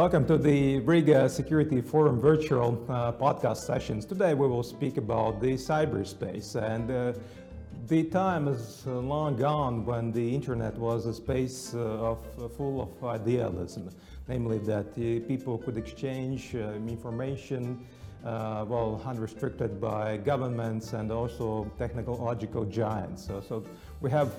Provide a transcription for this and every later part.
Welcome to the Riga Security Forum virtual uh, podcast sessions. Today we will speak about the cyberspace and uh, the time is uh, long gone when the internet was a space uh, of uh, full of idealism, namely that people could exchange information well unrestricted by governments and also technological giants. So, so we have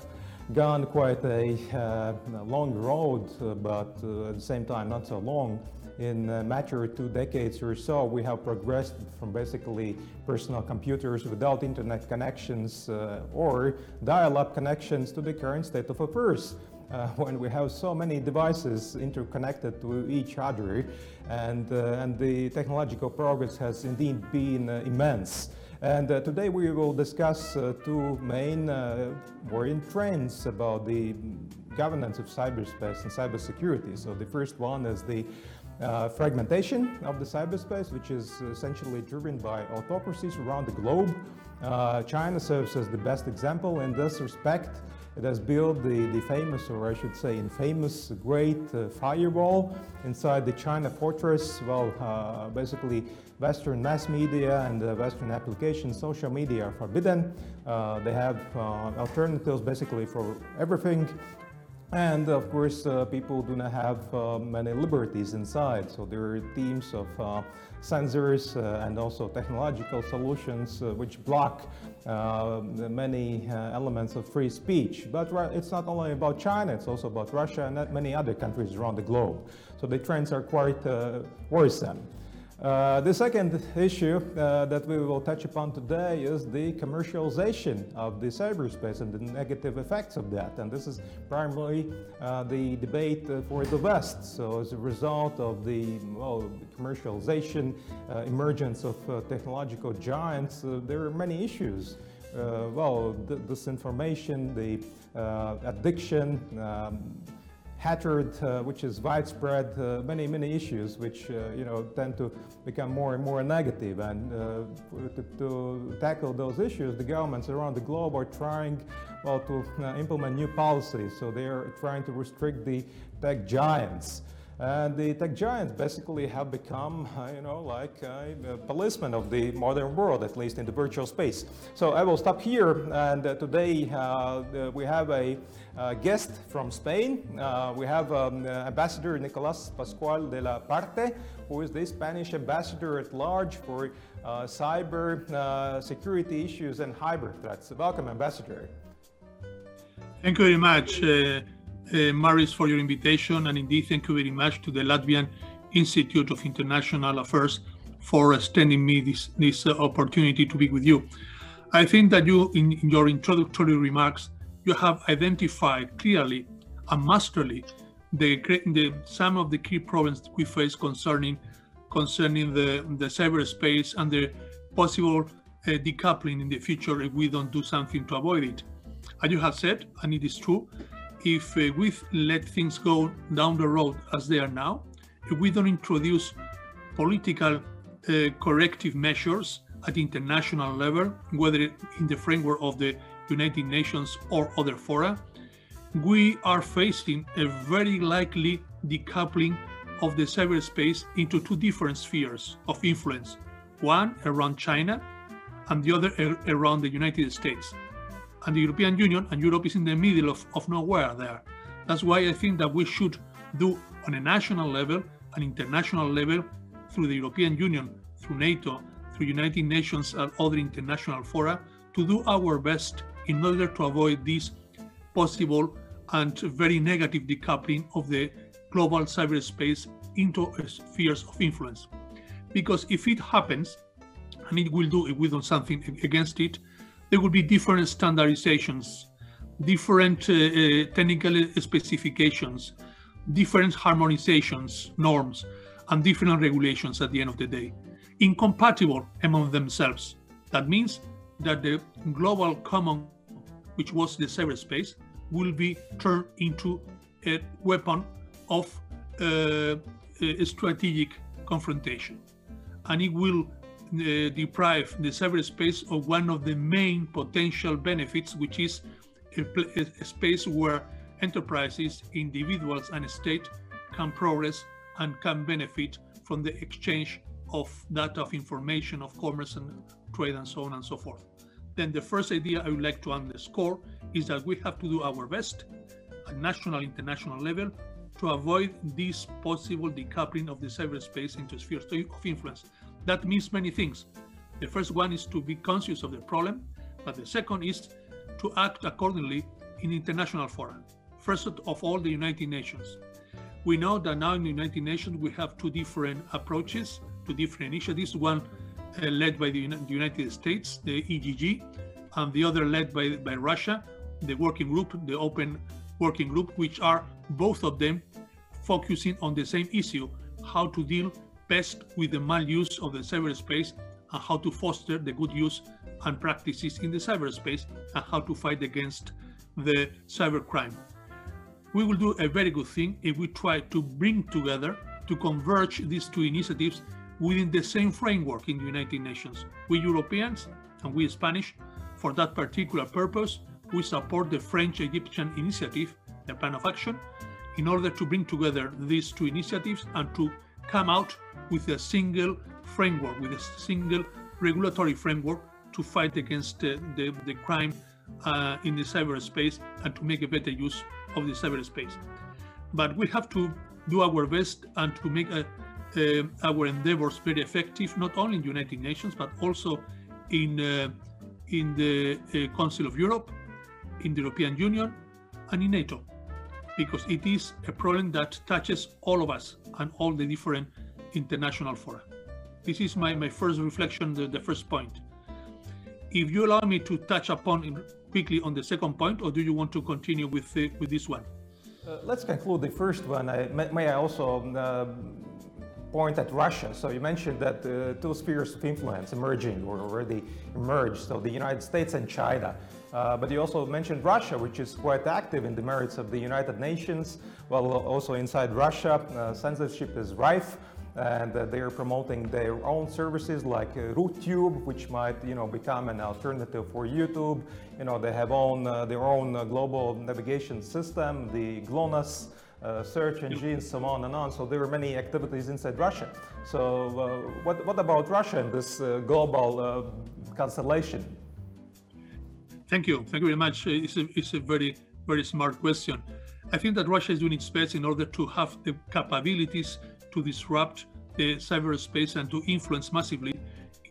gone quite a, uh, long road, uh, but uh, at the same time not so long. In a matter of two decades or so, we have progressed from basically personal computers without internet connections uh, or dial-up connections to the current state of affairs. Uh, when we have so many devices interconnected to each other and, uh, and the technological progress has indeed been immense. And uh, today we will discuss uh, two main uh, worrying trends about the governance of cyberspace and cybersecurity. So the first one is the uh, fragmentation of the cyberspace, which is essentially driven by autocracies around the globe. Uh, China serves as the best example in this respect. It has built the, the famous, or I should say infamous, great uh, firewall inside the China fortress. Well, uh, basically, Western mass media and uh, Western applications, social media are forbidden. Uh, they have uh, alternatives basically for everything. And of course, uh, people do not have uh, many liberties inside. So there are teams of uh, censors uh, and also technological solutions uh, which block uh, many elements of free speech. But it's not only about China, it's also about Russia and many other countries around the globe. So the trends are quite worrisome. Uh, the second issue uh, that we will touch upon today is the commercialization of the cyberspace and the negative effects of that. And this is primarily uh, the debate uh, for the West. So as a result of the well, commercialization, uh, emergence of technological giants, there are many issues. well, disinformation, the addiction, um, hatred, uh, which is widespread, uh, many, many issues which, uh, you know, tend to become more and more negative. And uh, to, to, tackle those issues, the governments around the globe are trying, well, to uh, implement new policies. So they are trying to restrict the tech giants. And the tech giants basically have become, uh, you know, like a policeman of the modern world, at least in the virtual space. So I will stop here. And uh, today uh, we have a uh, guest from Spain. Uh, we have um, uh, Ambassador Nicolas Pascual de la Parte, who is the Spanish ambassador at large for cyber security issues and hybrid threats. Welcome, Ambassador. Thank you very much uh, Maris, for your invitation, and indeed, thank you very much to the Latvian Institute of International Affairs for extending me this this uh, opportunity to be with you. I think that you, in, in, your introductory remarks, you have identified clearly and masterly the, the some of the key problems we face concerning concerning the the cyberspace and the possible uh, decoupling in the future if we don't do something to avoid it. As you have said, and it is true, if uh, we let things go down the road as they are now, if we don't introduce political uh, corrective measures at international level, whether in the framework of the United Nations or other fora, we are facing a very likely decoupling of the cyberspace into two different spheres of influence one around China and the other around the United States and the European Union, and Europe is in the middle of, of nowhere there. That's why I think that we should do on a national level, an international level, through the European Union, through NATO, through United Nations and other international fora, to do our best in order to avoid this possible and very negative decoupling of the global cyberspace into spheres of influence. Because if it happens, and it will do if we do something against it, there will be different standardizations, different uh, uh, technical specifications, different harmonizations, norms, and different regulations at the end of the day, incompatible among themselves. That means that the global common, which was the cyberspace, will be turned into a weapon of uh, a strategic confrontation. And it will Uh, deprive the cyberspace of one of the main potential benefits, which is a, a space where enterprises, individuals, and state can progress and can benefit from the exchange of data, of information, of commerce and trade, and so on and so forth. Then the first idea I would like to underscore is that we have to do our best at national, international level to avoid this possible decoupling of the cyberspace into spheres of influence. That means many things. The first one is to be conscious of the problem, but the second is to act accordingly in international fora. First of all, the United Nations. We know that now in the United Nations we have two different approaches, two different initiatives. One uh, led by the United States, the EGG, and the other led by, by Russia, the working group, the open working group, which are both of them focusing on the same issue how to deal best with the maluse of the cyberspace and how to foster the good use and practices in the cyberspace and how to fight against the cybercrime. We will do a very good thing if we try to bring together, to converge these two initiatives within the same framework in the United Nations. We Europeans and we Spanish, for that particular purpose, we support the French Egyptian initiative, the Plan of Action, in order to bring together these two initiatives and to come out with a single framework, with a single regulatory framework to fight against uh, the, the crime uh, in the cyberspace and to make a better use of the cyberspace. But we have to do our best and to make a, our endeavors very effective, not only in the United Nations, but also in, uh, in the uh, Council of Europe, in the European Union, and in NATO, because it is a problem that touches all of us and all the different international fora. This is my, my first reflection, the, the first point. If you allow me to touch upon quickly on the second point, or do you want to continue with, the, with this one? Uh, let's conclude the first one. I, may, may, I also uh, point at Russia? So you mentioned that uh, two spheres of influence emerging or already emerged, so the United States and China. Uh, but you also mentioned Russia, which is quite active in the merits of the United Nations. Well, also inside Russia, uh, censorship is rife and uh, they are promoting their own services like uh, RuTube, which might you know become an alternative for YouTube. You know they have own uh, their own uh, global navigation system, the GLONASS. Uh, search engines, so on and on. So there are many activities inside Russia. So uh, what, what about Russia in this global constellation? Thank you. Thank you very much. Uh, it's a, it's a very, very smart question. I think that Russia is doing its best in order to have the capabilities to disrupt the cyberspace and to influence massively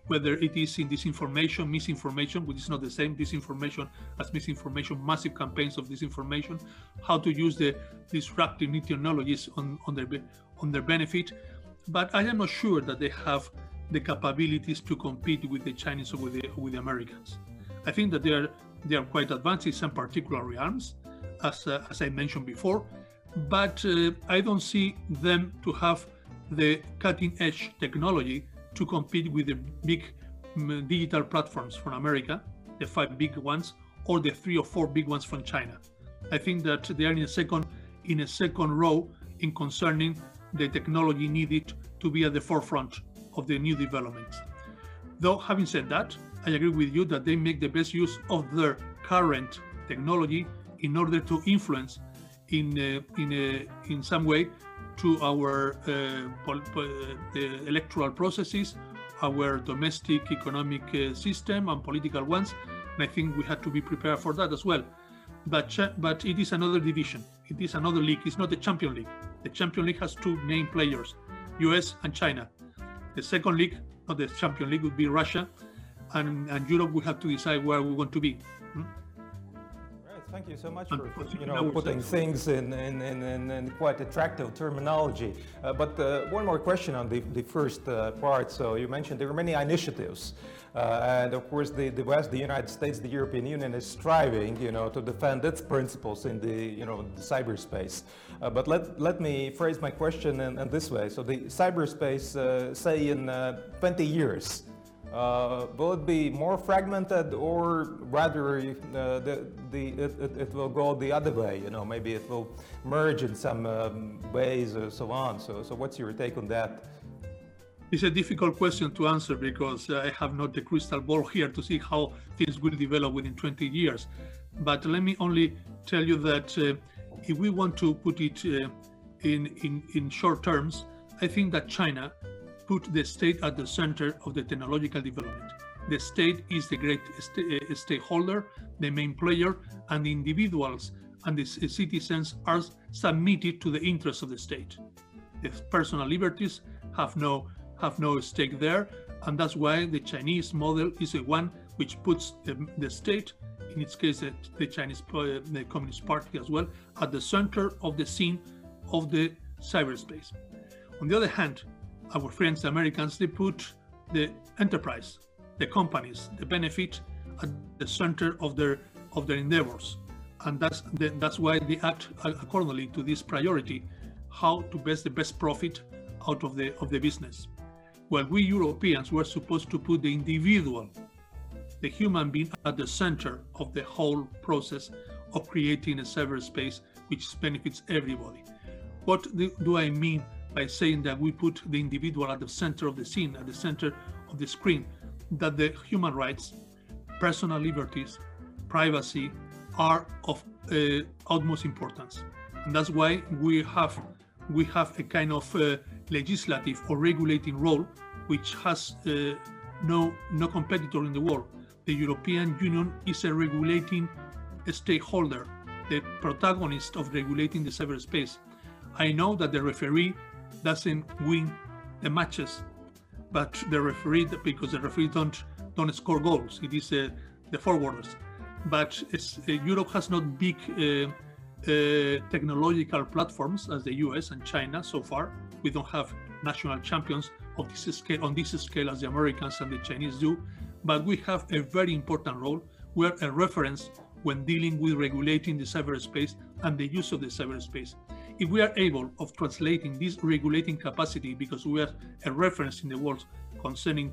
whether it is in disinformation, misinformation, which is not the same, disinformation as misinformation, massive campaigns of disinformation, how to use the disruptive new technologies on, on, their, on their benefit. But I am not sure that they have the capabilities to compete with the Chinese or with the, with the Americans. I think that they are, they are quite advanced in some particular realms, as, uh, as I mentioned before, but uh, I don't see them to have the cutting edge technology to compete with the big um, digital platforms from America, the five big ones, or the three or four big ones from China. I think that they are in a second in a second row in concerning the technology needed to be at the forefront of the new developments. Though having said that, I agree with you that they make the best use of their current technology in order to influence in uh, in uh, in some way to our uh, electoral processes, our domestic economic system and political ones. And I think we had to be prepared for that as well. But but it is another division. It is another league. It's not the Champion League. The Champion League has two main players, U.S. and China. The second league, not the Champion League, would be Russia, and, and Europe. We have to decide where we want to be. Hmm? Thank you so much for you know putting things in, in, in, in quite attractive terminology. Uh, but uh, one more question on the, the first uh, part. So you mentioned there are many initiatives, uh, and of course the, the West, the United States, the European Union is striving you know to defend its principles in the you know the cyberspace. Uh, but let let me phrase my question in, in this way. So the cyberspace, uh, say in 20 years. Uh, will it be more fragmented or rather uh, the, the, it, it, will go the other way? You know, maybe it will merge in some um, ways or so on. So, so what's your take on that? It's a difficult question to answer because I have not the crystal ball here to see how things will develop within 20 years. But let me only tell you that uh, if we want to put it uh, in, in, in short terms, I think that China put the state at the center of the technological development. The state is the great st- uh, stakeholder, the main player, and the individuals and the citizens are submitted to the interests of the state. The personal liberties have no have no stake there, and that's why the Chinese model is the one which puts the, the state, in its case the, the Chinese uh, the Communist Party as well, at the center of the scene of the cyberspace. On the other hand, our friends Americans they put the enterprise, the companies, the benefit at the center of their of their endeavors, and that's the, that's why they act accordingly to this priority, how to best the best profit out of the of the business. Well, we Europeans were supposed to put the individual, the human being, at the center of the whole process of creating a cyberspace which benefits everybody. What do I mean by saying that we put the individual at the center of the scene, at the center of the screen? That the human rights, personal liberties, privacy are of uh, utmost importance. And that's why we have we have a kind of uh, legislative or regulating role which has uh, no no competitor in the world. The European Union is a regulating stakeholder, the protagonist of regulating the cyberspace. I know that the referee doesn't win the matches, but the referee because the referee don't don't score goals. It is uh, the forwarders. But uh, Europe has not big uh, uh, technological platforms as the US and China so far. We don't have national champions of this scale on this scale as the Americans and the Chinese do, but we have a very important role. We're a reference when dealing with regulating the cyberspace and the use of the cyberspace. If we are able of translating this regulating capacity, because we are a reference in the world concerning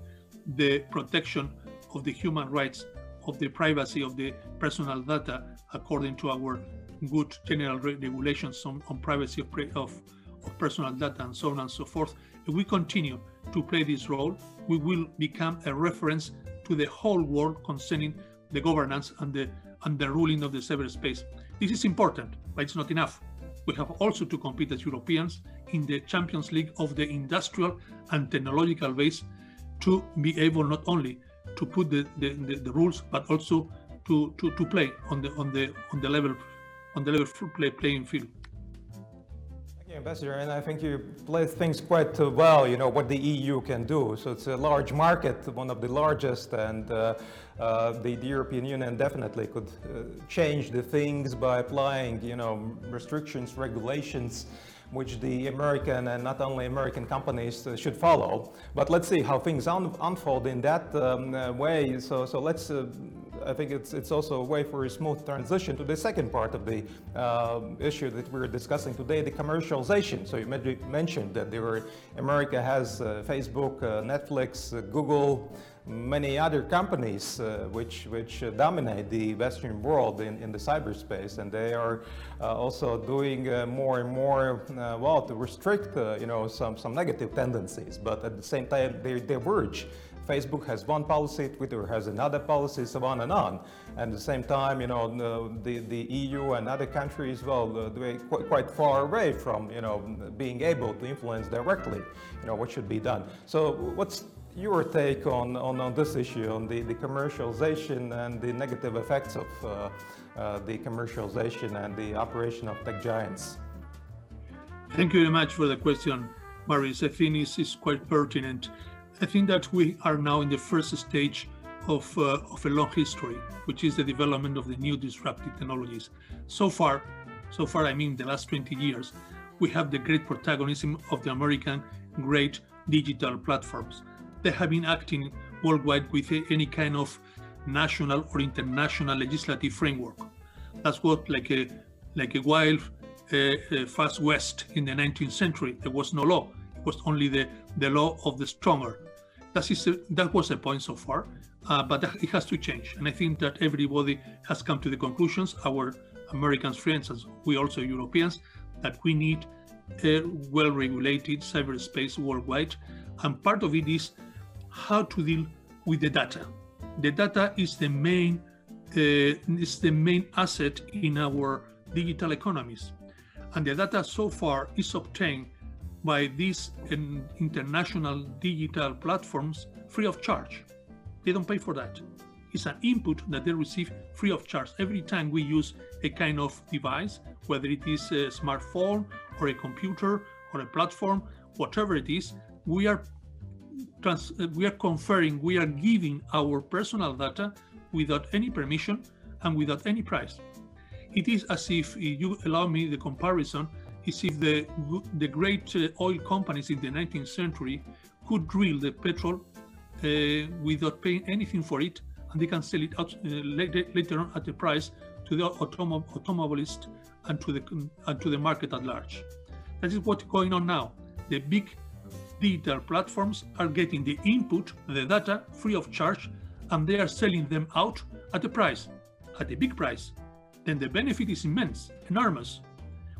the protection of the human rights, of the privacy of the personal data, according to our good general regulations on, on privacy of, of, of personal data and so on and so forth, if we continue to play this role, we will become a reference to the whole world concerning the governance and the and the ruling of the cyberspace. This is important, but it's not enough. We have also to compete as Europeans in the Champions League of the industrial and technological base to be able not only to put the, the, the, the rules but also to, to, to play on the on the on the level on the level play, playing field. Ambassador, and I think you played things quite uh, well. You know what the EU can do. So it's a large market, one of the largest, and uh, uh, the, the, European Union definitely could uh, change the things by applying, you know, restrictions, regulations which the American and not only American companies uh, should follow. But let's see how things un unfold in that um, way. So, so let's. Uh, I think it's it's also a way for a smooth transition to the second part of the uh, issue that we're discussing today, the commercialization. So you mentioned that there were, America has uh, Facebook, uh, Netflix, Google many other companies uh, which, which uh, dominate the Western world in, in the cyberspace, and they are uh, also doing uh, more and more, uh, well, to restrict, uh, you know, some, some negative tendencies, but at the same time, they diverge. Facebook has one policy, Twitter has another policy, so on and on. And at the same time, you know, the, the EU and other countries, well, they're quite, far away from, you know, being able to influence directly, you know, what should be done. So what's your take on, on, on, this issue, on the, the commercialization and the negative effects of uh, uh, the commercialization and the operation of tech giants? Thank you very much for the question, Maris. I think it's, it's quite pertinent. I think that we are now in the first stage of, uh, of a long history, which is the development of the new disruptive technologies. So far, so far, I mean the last 20 years, we have the great protagonism of the American great digital platforms they have been acting worldwide with any kind of national or international legislative framework. That's what like a like a wild uh, uh, fast west in the 19th century. There was no law. It was only the, the law of the stronger. That is that was the point so far, uh, but it has to change. And I think that everybody has come to the conclusions. Our American friends, as we also Europeans, that we need a well-regulated cyberspace worldwide, and part of it is how to deal with the data. The data is the main uh, is the main asset in our digital economies, and the data so far is obtained by these international digital platforms free of charge. They don't pay for that. It's an input that they receive free of charge every time we use a kind of device, whether it is a smartphone or a computer or a platform, whatever it is. We are trans- we are conferring, we are giving our personal data without any permission and without any price. It is as if you allow me the comparison is if the the great uh, oil companies in the 19th century could drill the petrol uh, without paying anything for it, and they can sell it out uh, later, later on at a price to the automo- automobilist and to the and to the market at large. That is what's going on now. The big digital platforms are getting the input, the data, free of charge, and they are selling them out at a price, at a big price. Then the benefit is immense, enormous.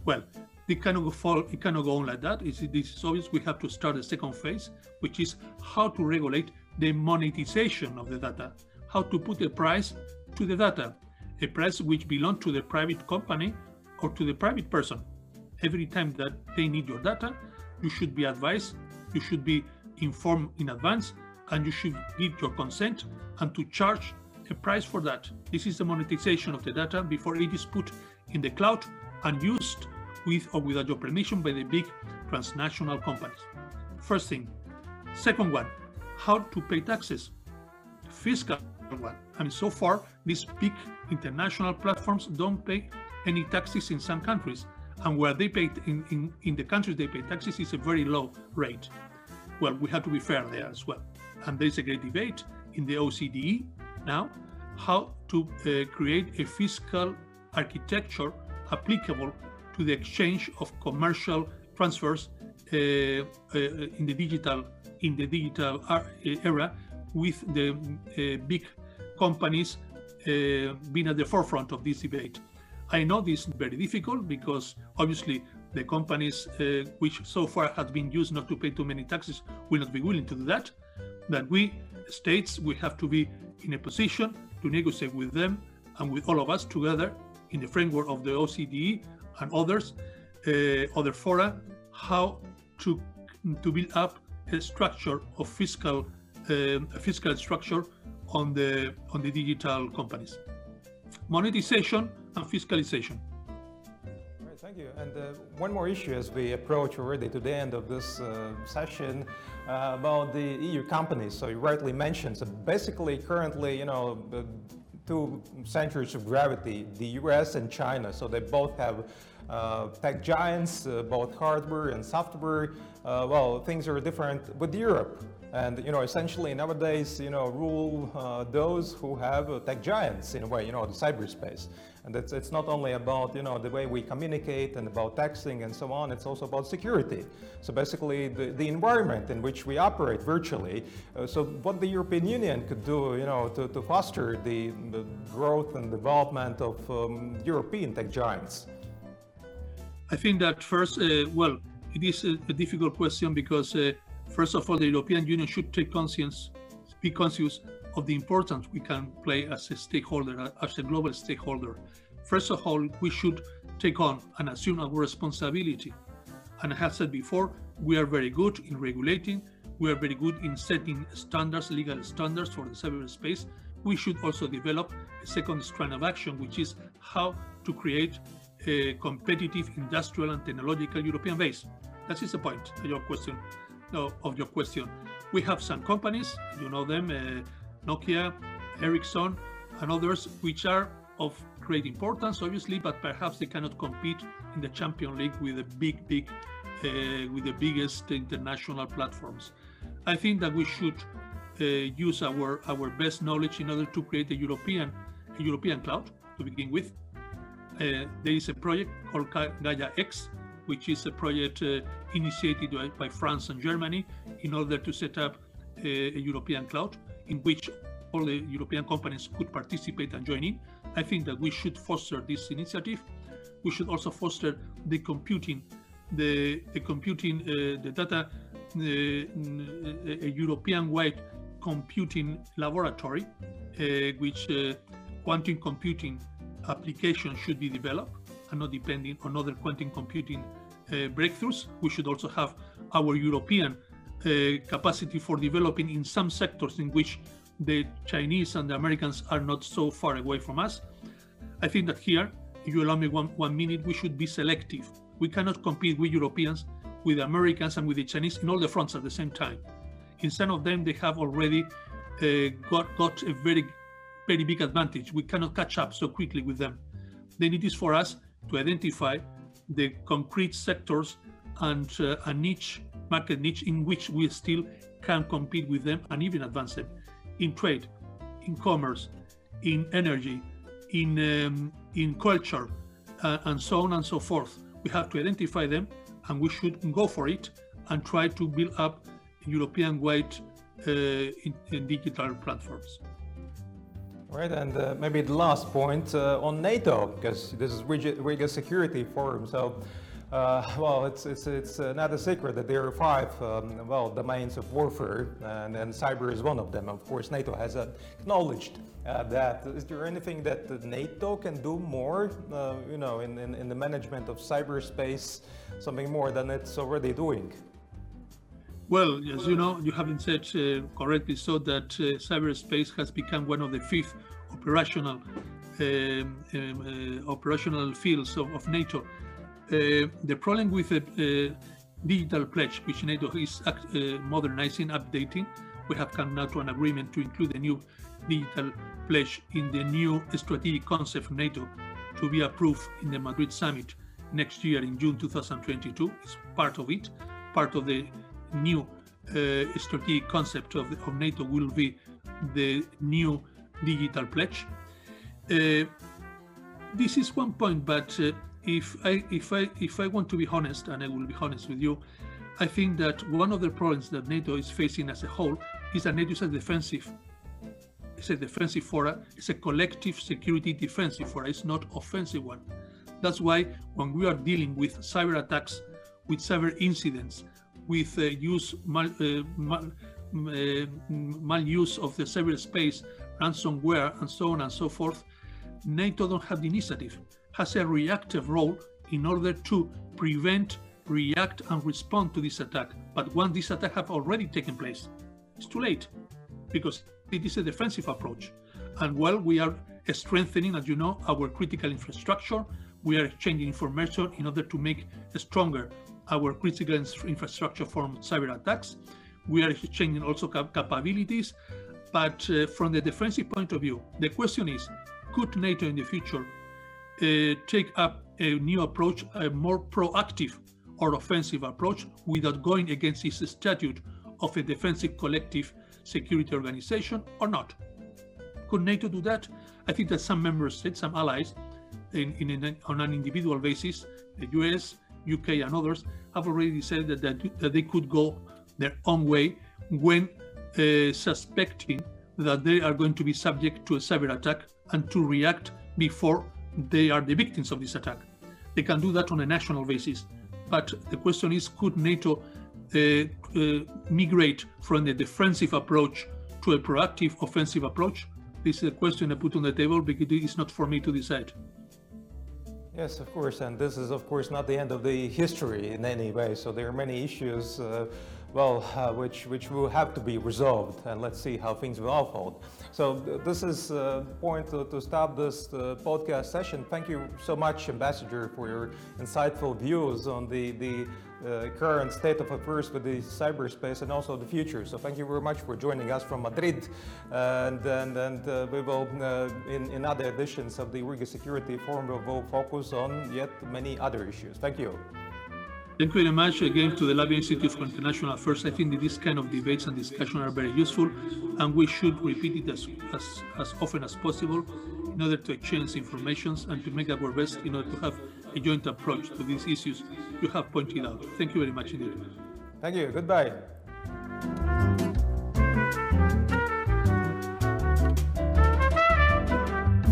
Well, it cannot go fall, it cannot go on like that. It's, this is obvious. We have to start the second phase, which is how to regulate the monetization of the data, how to put a price to the data, a price which belongs to the private company or to the private person. Every time that they need your data, you should be advised you should be informed in advance and you should give your consent and to charge a price for that. This is the monetization of the data before it is put in the cloud and used with or without your permission by the big transnational companies. First thing. Second one, how to pay taxes. Fiscal one. I mean, so far, these big international platforms don't pay any taxes in some countries and where they pay in, in, in the countries they pay taxes is a very low rate. Well, we have to be fair there as well. And there's a great debate in the OCDE now how to uh, create a fiscal architecture applicable to the exchange of commercial transfers uh, uh, in the digital in the digital uh, era with the uh, big companies being at the forefront of this debate. I know this is very difficult because obviously the companies uh, which so far have been used not to pay too many taxes will not be willing to do that. That we states we have to be in a position to negotiate with them and with all of us together in the framework of the OCDE and others, uh, other fora, how to to build up a structure of fiscal uh, a fiscal structure on the on the digital companies. Monetization and fiscalization. Thank you. And uh, one more issue as we approach already to the end of this uh, session uh, about the EU companies. So you rightly mentioned, so basically currently, you know, two centers of gravity, the US and China. So they both have uh, tech giants, uh, both hardware and software. Uh, well, things are different with Europe. And you know, essentially nowadays, you know, rule uh, those who have uh, tech giants in a way, you know, the cyberspace. And it's, it's not only about you know the way we communicate and about texting and so on. It's also about security. So basically, the, the environment in which we operate virtually. Uh, so what the European Union could do, you know, to, to foster the, the growth and development of um, European tech giants. I think that first, uh, well, it is a, a difficult question because, uh, first of all, the European Union should take conscience, be conscious of the importance we can play as a stakeholder, as a global stakeholder. First of all, we should take on and assume our responsibility. And I have said before, we are very good in regulating, we are very good in setting standards, legal standards for the cyberspace. We should also develop a second strand of action, which is how to create a competitive industrial and technological European base. That is the point of your question. Of your question. We have some companies, you know them, uh, Nokia, Ericsson, and others, which are of great importance, obviously, but perhaps they cannot compete in the Champion League with the big, big, uh, with the biggest international platforms. I think that we should uh, use our our best knowledge in order to create a European a European cloud to begin with, uh, there is a project called Gaia X, which is a project uh, initiated by, by, France and Germany in order to set up a, a, European cloud in which all the European companies could participate and join in. I think that we should foster this initiative. We should also foster the computing, the, the computing, uh, the data, the, a European-wide computing laboratory, uh, which uh, quantum computing application should be developed and not depending on other quantum computing breakthroughs. We should also have our European uh, capacity for developing in some sectors in which the Chinese and the Americans are not so far away from us. I think that here, if you allow me one, one minute, we should be selective. We cannot compete with Europeans, with Americans, and with the Chinese in all the fronts at the same time. In some of them, they have already uh, got, got a very, very big advantage. We cannot catch up so quickly with them. Then it is for us to identify the concrete sectors and uh, a niche, market niche in which we still can compete with them and even advance them in trade, in commerce, in energy, in um, in culture, uh, and so on and so forth. We have to identify them, and we should go for it and try to build up European-wide uh, in, in digital platforms. Right, and uh, maybe the last point uh, on NATO, because this is Riga Security Forum. So, uh, well, it's it's it's uh, not a secret that there are five um, well domains of warfare, and, and cyber is one of them. Of course, NATO has acknowledged uh, that. Is there anything that NATO can do more, uh, you know, in, in, in the management of cyberspace, something more than it's already doing? Well, as you know, you haven't said uh, correctly so that uh, cyberspace has become one of the fifth operational um, um, uh, operational fields of, of NATO. Uh, the problem with the uh, digital pledge, which NATO is uh, modernizing, updating, we have come now to an agreement to include the new digital pledge in the new strategic concept of NATO to be approved in the Madrid summit next year in June 2022. It's part of it, part of the new uh, strategic concept of, of, NATO will be the new digital pledge. Uh, this is one point, but uh, if I if I if I want to be honest, and I will be honest with you, I think that one of the problems that NATO is facing as a whole is that NATO is a defensive. It's a defensive fora. It's a collective security defensive fora. It's not offensive one. That's why when we are dealing with cyber attacks, with cyber incidents, with uh, use mal, uh, mal, uh, maluse of the cyberspace, ransomware, and so on and so forth, NATO don't have the initiative, has a reactive role in order to prevent, react, and respond to this attack. But once this attack have already taken place, it's too late because it is a defensive approach. And while we are strengthening, as you know, our critical infrastructure, we are exchanging information in order to make stronger our critical infrastructure from cyber attacks. We are exchanging also cap capabilities. But uh, from the defensive point of view, the question is could NATO in the future take up a new approach, a more proactive or offensive approach without going against its statute of a defensive collective security organization or not? Could NATO do that? I think that some member states, some allies, in, in on an individual basis, the US, UK, and others have already said that, that, that they could go their own way when uh, suspecting that they are going to be subject to a cyber attack and to react before they are the victims of this attack. They can do that on a national basis. But the question is could NATO uh, uh, migrate from the defensive approach to a proactive offensive approach? This is a question I put on the table because it is not for me to decide. Yes, of course, and this is, of course, not the end of the history in any way. So there are many issues, uh, well, uh, which which will have to be resolved, and let's see how things will unfold. So th this is uh, point to, to stop this uh, podcast session. Thank you so much, Ambassador, for your insightful views on the the uh, current state of affairs with the cyberspace and also the future. So thank you very much for joining us from Madrid. And, and, and uh, we will, uh, in, in other editions of the Riga Security Forum, we will focus on yet many other issues. Thank you. Thank you very much again to the Latvia Institute for International Affairs. I think that these kind of debates and discussion are very useful, and we should repeat it as, as, as often as possible in order to exchange information and to make our best in order to have a joint approach to these issues you have pointed out. Thank you very much indeed. Thank you. Goodbye.